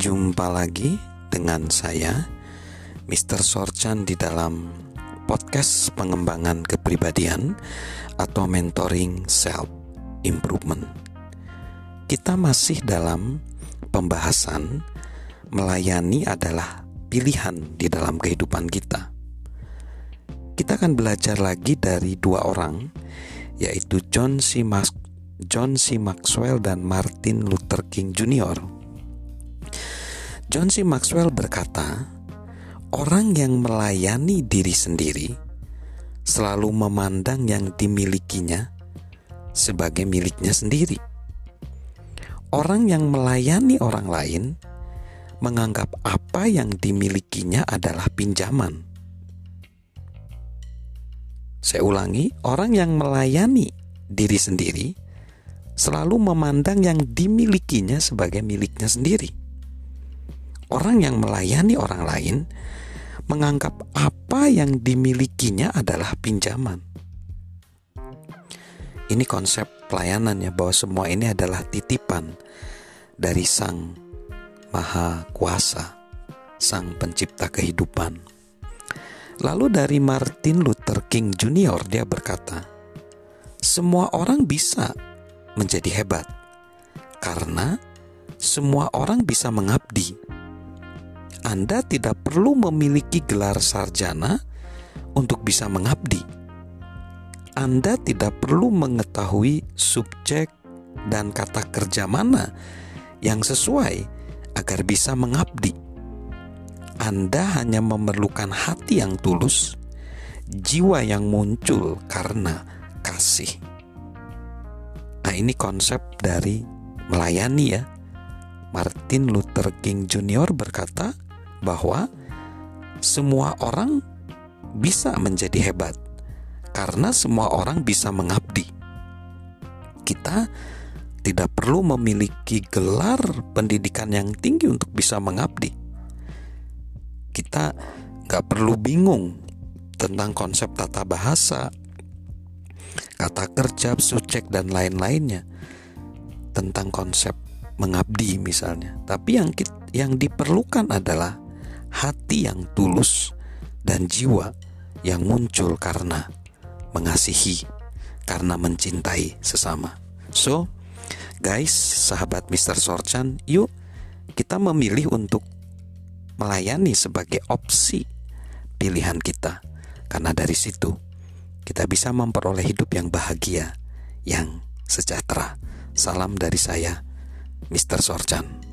Jumpa lagi dengan saya, Mr. Sorchan di dalam podcast pengembangan kepribadian atau mentoring self improvement. Kita masih dalam pembahasan melayani adalah pilihan di dalam kehidupan kita. Kita akan belajar lagi dari dua orang, yaitu John C. Max John C. Maxwell dan Martin Luther King Jr. John C. Maxwell berkata, "Orang yang melayani diri sendiri selalu memandang yang dimilikinya sebagai miliknya sendiri. Orang yang melayani orang lain menganggap apa yang dimilikinya adalah pinjaman." Saya ulangi, orang yang melayani diri sendiri selalu memandang yang dimilikinya sebagai miliknya sendiri. Orang yang melayani orang lain menganggap apa yang dimilikinya adalah pinjaman. Ini konsep pelayanannya bahwa semua ini adalah titipan dari Sang Maha Kuasa, Sang Pencipta kehidupan. Lalu dari Martin Luther King Jr. dia berkata, "Semua orang bisa menjadi hebat karena semua orang bisa mengabdi. Anda tidak perlu memiliki gelar sarjana untuk bisa mengabdi. Anda tidak perlu mengetahui subjek dan kata kerja mana yang sesuai agar bisa mengabdi. Anda hanya memerlukan hati yang tulus, jiwa yang muncul karena kasih. Nah, ini konsep dari melayani ya. Martin Luther King Jr. berkata bahwa semua orang bisa menjadi hebat karena semua orang bisa mengabdi. Kita tidak perlu memiliki gelar pendidikan yang tinggi untuk bisa mengabdi. Kita nggak perlu bingung tentang konsep tata bahasa, kata kerja, subjek dan lain-lainnya tentang konsep mengabdi misalnya. Tapi yang yang diperlukan adalah hati yang tulus dan jiwa yang muncul karena mengasihi, karena mencintai sesama. So, guys, sahabat Mr. Sorchan, yuk kita memilih untuk melayani sebagai opsi pilihan kita. Karena dari situ kita bisa memperoleh hidup yang bahagia, yang sejahtera. Salam dari saya, Mr. Sorchan.